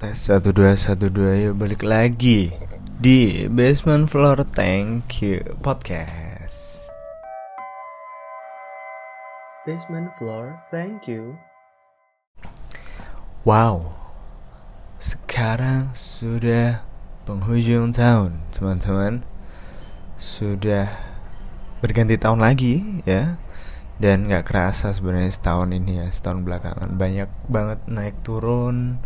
Tes 1212 yuk balik lagi di Basement Floor Thank You Podcast. Basement floor, thank you. Wow. Sekarang sudah penghujung tahun, teman-teman. Sudah berganti tahun lagi ya. Dan gak kerasa sebenarnya setahun ini ya, setahun belakangan banyak banget naik turun,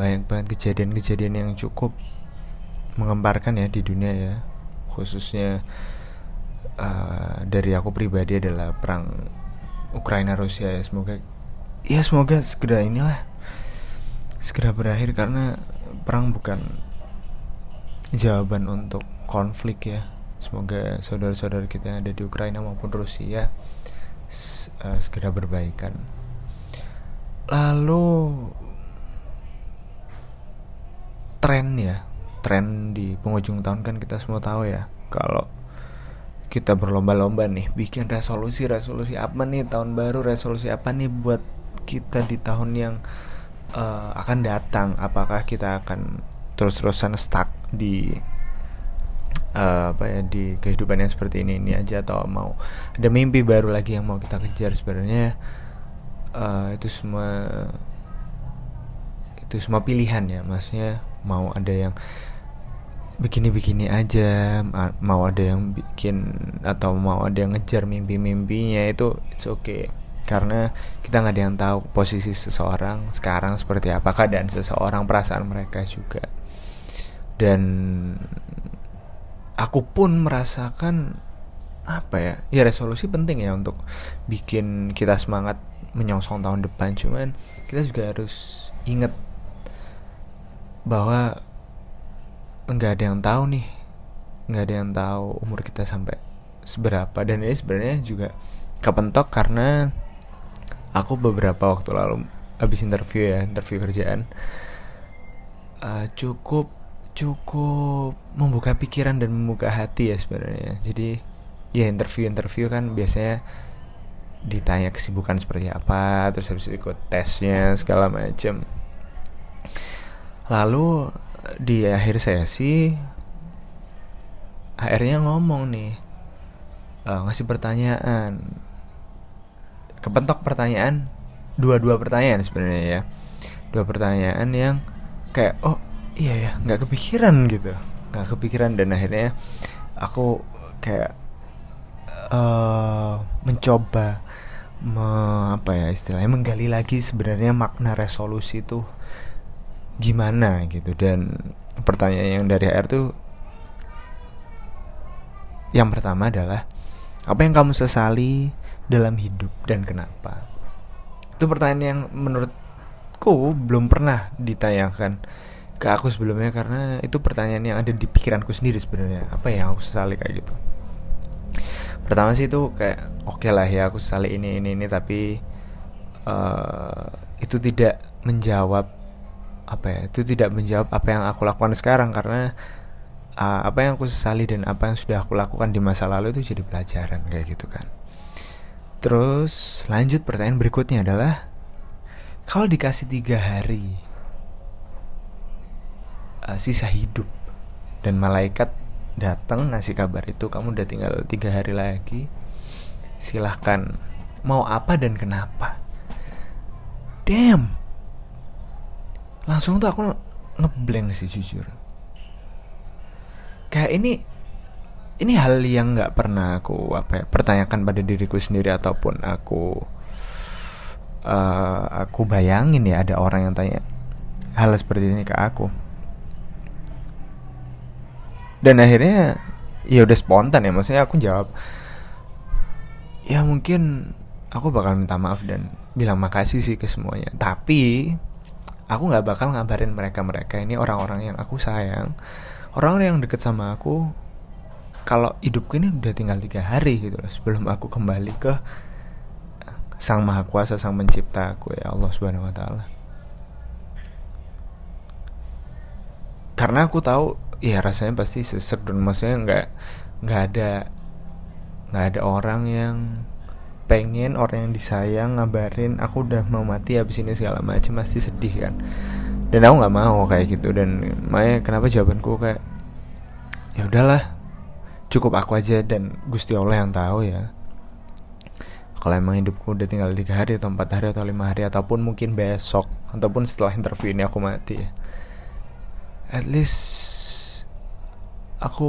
banyak banget kejadian-kejadian yang cukup mengemparkan ya di dunia ya, khususnya uh, dari aku pribadi adalah perang Ukraina Rusia ya. Semoga ya semoga segera inilah segera berakhir karena perang bukan jawaban untuk konflik ya. Semoga saudara-saudara kita yang ada di Ukraina maupun Rusia uh, segera berbaikan. Lalu tren ya. Tren di penghujung tahun kan kita semua tahu ya. Kalau kita berlomba-lomba nih bikin resolusi resolusi apa nih tahun baru resolusi apa nih buat kita di tahun yang uh, akan datang? Apakah kita akan terus-terusan stuck di uh, apa ya di kehidupan yang seperti ini ini aja? Atau mau ada mimpi baru lagi yang mau kita kejar sebenarnya? Uh, itu semua itu semua pilihan ya. Maksudnya mau ada yang begini-begini aja mau ada yang bikin atau mau ada yang ngejar mimpi-mimpinya itu it's okay. Karena kita nggak ada yang tahu posisi seseorang sekarang seperti apa keadaan seseorang perasaan mereka juga. Dan aku pun merasakan apa ya ya resolusi penting ya untuk bikin kita semangat menyongsong tahun depan. Cuman kita juga harus ingat bahwa nggak ada yang tahu nih nggak ada yang tahu umur kita sampai seberapa. Dan ini sebenarnya juga kepentok karena aku beberapa waktu lalu habis interview ya interview kerjaan uh, cukup cukup membuka pikiran dan membuka hati ya sebenarnya. Jadi ya interview interview kan biasanya ditanya kesibukan seperti apa terus habis ikut tesnya segala macam lalu di akhir sesi akhirnya ngomong nih uh, ngasih pertanyaan. Kepentok pertanyaan dua-dua pertanyaan sebenarnya ya. Dua pertanyaan yang kayak oh iya ya nggak kepikiran gitu. Nggak kepikiran dan akhirnya aku kayak uh, mencoba me, apa ya istilahnya menggali lagi sebenarnya makna resolusi itu gimana gitu. Dan pertanyaan yang dari HR tuh yang pertama adalah apa yang kamu sesali dalam hidup dan kenapa? Itu pertanyaan yang menurutku belum pernah ditanyakan ke aku sebelumnya karena itu pertanyaan yang ada di pikiranku sendiri sebenarnya. Apa yang aku sesali kayak gitu? Pertama sih itu kayak oke okay lah ya aku sesali ini ini ini tapi uh, itu tidak menjawab apa ya itu tidak menjawab apa yang aku lakukan sekarang karena uh, apa yang aku sesali dan apa yang sudah aku lakukan di masa lalu itu jadi pelajaran kayak gitu kan. Terus lanjut pertanyaan berikutnya adalah kalau dikasih tiga hari uh, sisa hidup dan malaikat datang ngasih kabar itu kamu udah tinggal tiga hari lagi silahkan mau apa dan kenapa? Damn langsung tuh aku ngeblank sih jujur. Kayak ini ini hal yang nggak pernah aku apa ya, pertanyakan pada diriku sendiri ataupun aku uh, aku bayangin ya ada orang yang tanya hal seperti ini ke aku. Dan akhirnya ya udah spontan ya maksudnya aku jawab ya mungkin aku bakal minta maaf dan bilang makasih sih ke semuanya. Tapi aku nggak bakal ngabarin mereka mereka ini orang-orang yang aku sayang. Orang-orang yang deket sama aku kalau hidupku ini udah tinggal tiga hari gitu loh sebelum aku kembali ke sang maha kuasa sang mencipta aku ya Allah subhanahu wa taala. Karena aku tahu ya rasanya pasti sesek dan maksudnya nggak nggak ada nggak ada orang yang pengen orang yang disayang ngabarin aku udah mau mati habis ini segala macam pasti sedih kan. Dan aku nggak mau kayak gitu. Dan makanya kenapa jawabanku kayak ya udahlah cukup aku aja dan Gusti Allah yang tahu ya. Kalau emang hidupku udah tinggal tiga hari atau empat hari atau lima hari ataupun mungkin besok ataupun setelah interview ini aku mati ya at least aku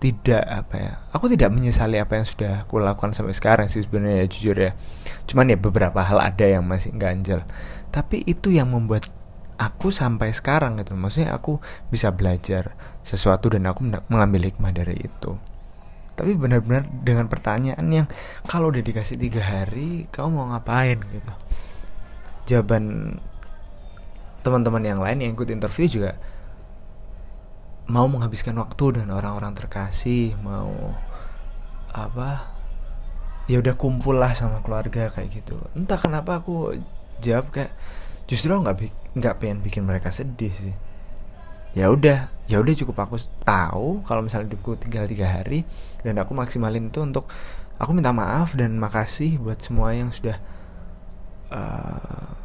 tidak apa ya aku tidak menyesali apa yang sudah aku lakukan sampai sekarang sih sebenarnya ya jujur ya. Cuman ya beberapa hal ada yang masih ganjel. Tapi itu yang membuat aku sampai sekarang gitu maksudnya aku bisa belajar sesuatu dan aku mengambil hikmah dari itu. Tapi benar-benar dengan pertanyaan yang kalau udah dikasih tiga hari kamu mau ngapain? gitu. Jawaban teman-teman yang lain yang ikut interview juga mau menghabiskan waktu dengan orang-orang terkasih mau apa ya udah kumpul lah sama keluarga kayak gitu. Entah kenapa aku jawab kayak justru nggak nggak pengen bikin mereka sedih sih. Ya udah ya udah cukup aku tahu kalau misalnya hidupku tinggal tiga hari dan aku maksimalin itu untuk aku minta maaf dan makasih buat semua yang sudah uh,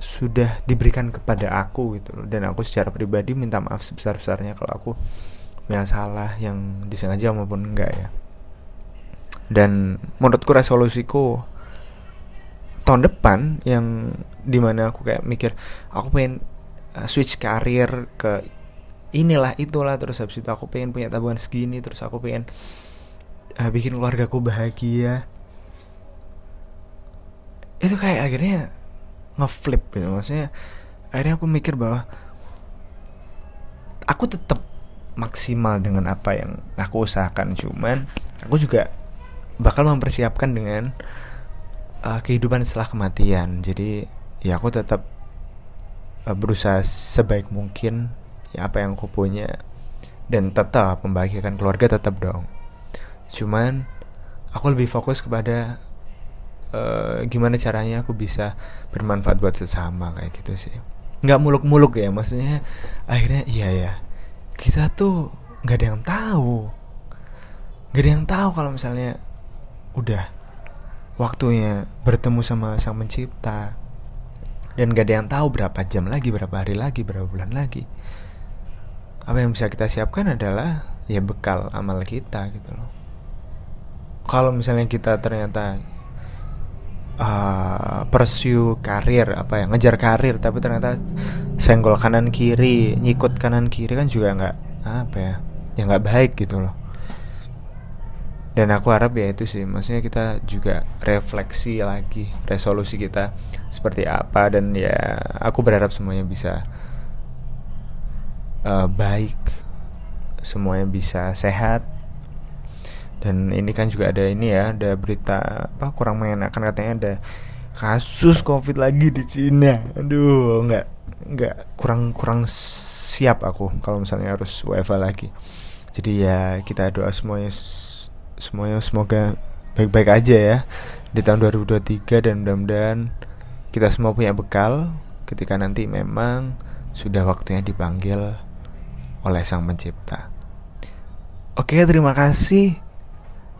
sudah diberikan kepada aku gitu loh. Dan aku secara pribadi minta maaf sebesar besarnya kalau aku punya salah yang disengaja maupun enggak ya. Dan menurutku resolusiku tahun depan yang di mana aku kayak mikir aku pengen uh, switch karir ke inilah itulah terus habis itu aku pengen punya tabungan segini terus aku pengen uh, bikin keluargaku bahagia. Itu kayak akhirnya ngeflip gitu. Maksudnya akhirnya aku mikir bahwa aku tetap maksimal dengan apa yang aku usahakan. Cuman aku juga bakal mempersiapkan dengan uh, kehidupan setelah kematian. Jadi ya aku tetap uh, berusaha sebaik mungkin ya apa yang aku punya dan tetap membahagiakan keluarga tetap dong. Cuman aku lebih fokus kepada uh, gimana caranya aku bisa bermanfaat buat sesama kayak gitu sih. Nggak muluk-muluk ya maksudnya akhirnya iya ya. Kita tuh nggak ada yang tahu. Nggak ada yang tahu kalau misalnya udah waktunya bertemu sama sang pencipta dan gak ada yang tahu berapa jam lagi berapa hari lagi berapa bulan lagi. Apa yang bisa kita siapkan adalah ya bekal amal kita gitu loh. Kalau misalnya kita ternyata uh, pursue karir apa ya ngejar karir tapi ternyata senggol kanan kiri nyikut kanan kiri kan juga nggak apa ya ya nggak baik gitu loh. Dan aku harap ya itu sih maksudnya kita juga refleksi lagi resolusi kita seperti apa dan ya aku berharap semuanya bisa uh, baik semuanya bisa sehat dan ini kan juga ada ini ya ada berita apa kurang mengenakan katanya ada kasus covid lagi di Cina. Aduh nggak nggak kurang kurang siap aku kalau misalnya harus WFA lagi. Jadi ya kita doa semuanya semuanya semoga baik-baik aja ya di tahun 2023 dan mudah-mudahan kita semua punya bekal ketika nanti memang sudah waktunya dipanggil oleh sang pencipta. Oke terima kasih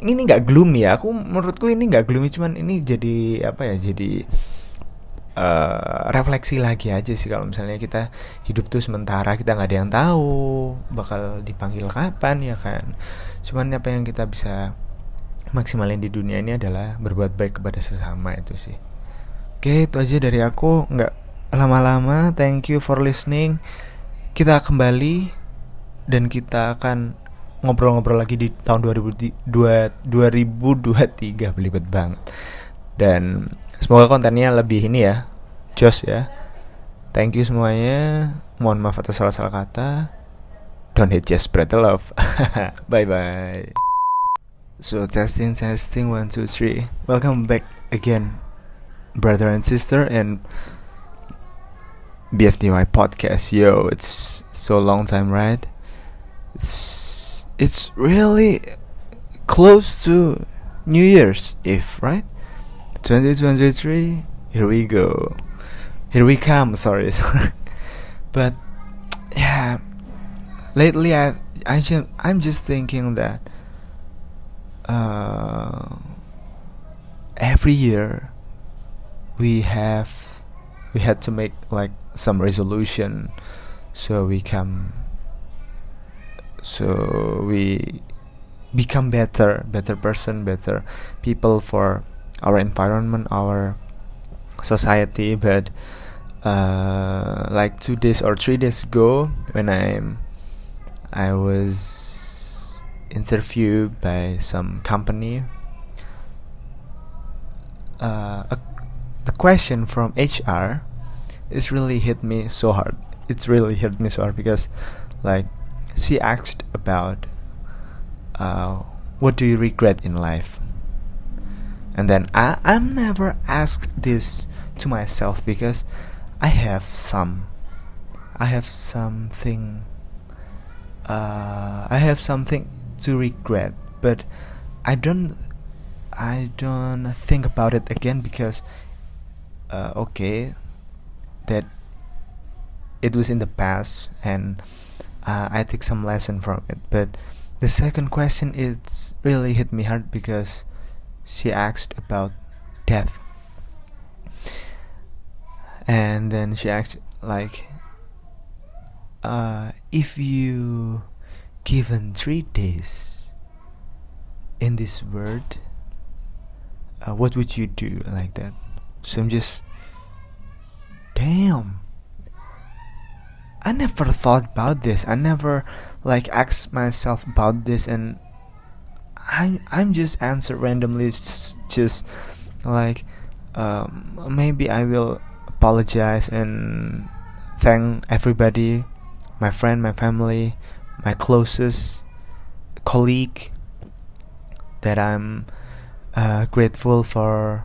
ini nggak gloomy ya. Aku menurutku ini nggak gloomy cuman ini jadi apa ya jadi uh, refleksi lagi aja sih kalau misalnya kita hidup tuh sementara kita nggak ada yang tahu bakal dipanggil kapan ya kan? Cuman apa yang kita bisa maksimalin di dunia ini adalah berbuat baik kepada sesama itu sih. Oke itu aja dari aku. Nggak lama-lama. Thank you for listening. Kita kembali dan kita akan ngobrol-ngobrol lagi di tahun 2023 belibet banget. Dan semoga kontennya lebih ini ya jos ya. Thank you semuanya. Mohon maaf atas salah-salah kata. Don't hate just spread the love. Bye bye so testing testing one two three. Welcome back again brother and sister and BFDY podcast. Yo it's so long time right? It's it's really close to New Year's Eve, right? 2023, here we go. Here we come, sorry, sorry. But yeah, lately I I just, I'm just thinking that uh, every year we have we had to make like some resolution so we come so we become better better person better people for our environment our society. But uh, like two days or three days ago when i i was interviewed by some company uh, a, the question from hr is really hit me so hard. It's really hit me so hard because like she asked about uh, what do you regret in life? And then I, i'm never asked this to myself because i have some i have something uh, i have something to regret but i don't i don't think about it again because uh, okay that it was in the past and uh, I take some lesson from it. But the second question it's really hit me hard because she asked about death, and then she asked like, uh, if you given three days in this world, uh, what would you do like that? So I'm just, damn I never thought about this. I never like asked myself about this, and I I'm just answer randomly, just, just like um, maybe I will apologize and thank everybody, my friend, my family, my closest colleague that I'm uh, grateful for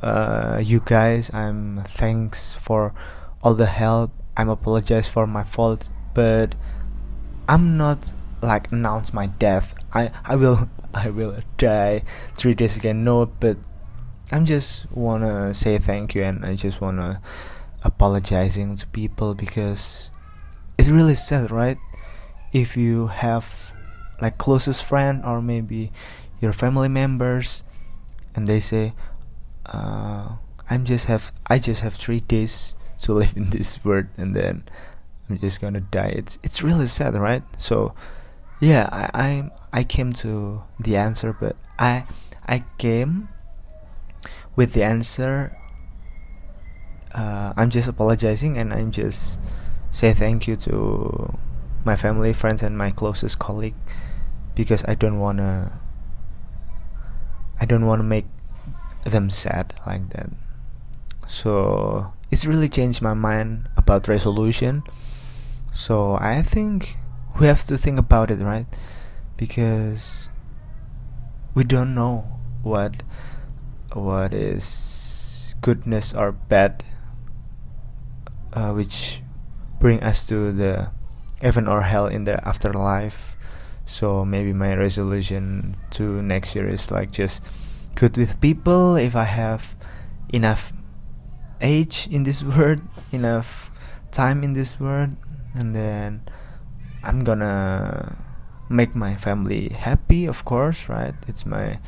uh, you guys. I'm thanks for all the help I'm apologize for my fault, but I'm not like announce my death. I I will I will die three days again. No, but I'm just wanna say thank you and I just wanna apologizing to people because it's really sad, right? If you have like closest friend or maybe your family members and they say uh, I'm just have I just have three days to live in this world and then I'm just gonna die. It's it's really sad, right? So yeah, I I, I came to the answer, but I I came with the answer. Uh, I'm just apologizing and I'm just say thank you to my family, friends, and my closest colleague because I don't wanna I don't wanna make them sad like that. So it's really changed my mind about resolution. So i think we have to think about it right? Because we don't know what what is goodness or bad uh, which bring us to the heaven or hell in the afterlife. So maybe my resolution to next year is like just good with people. If i have enough age in this world, enough time in this world, and then I'm gonna make my family happy, of course, right? It's my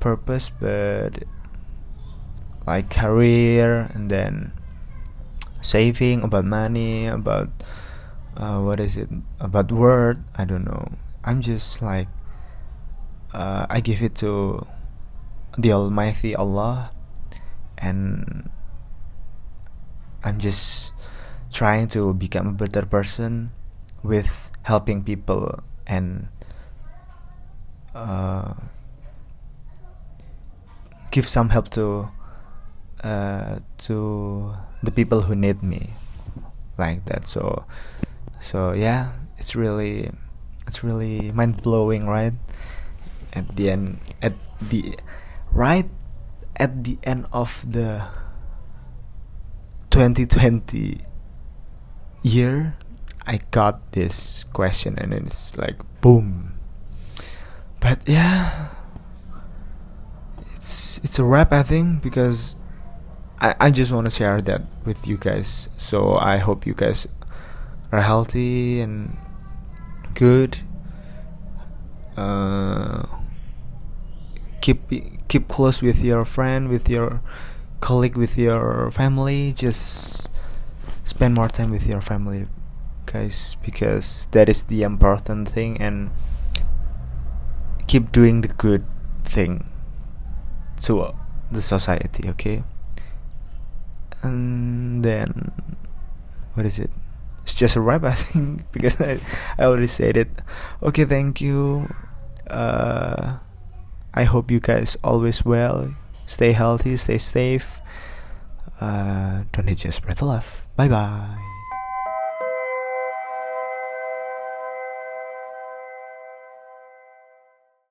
purpose, but like career and then saving about money, about uh, what is it about word? I don't know. I'm just like uh, I give it to the Almighty Allah, and I'm just trying to become a better person with helping people and uh, give some help to uh, to the people who need me like that. So so yeah it's really it's really mind blowing right? At the end at the right at the end of the 2020 year I got this question and it's like boom. But yeah it's it's a wrap I think because I, I just want to share that with you guys. So I hope you guys are healthy and good. Uh, keep keep close with your friend with your colleague with your family just spend more time with your family guys because that is the important thing and keep doing the good thing to the society okay? And then what is it? It's just a wrap i think because i, I already said it. Okay thank you. Uh i hope you guys always well stay healthy stay safe. Uh don't hit just spread the love. Bye bye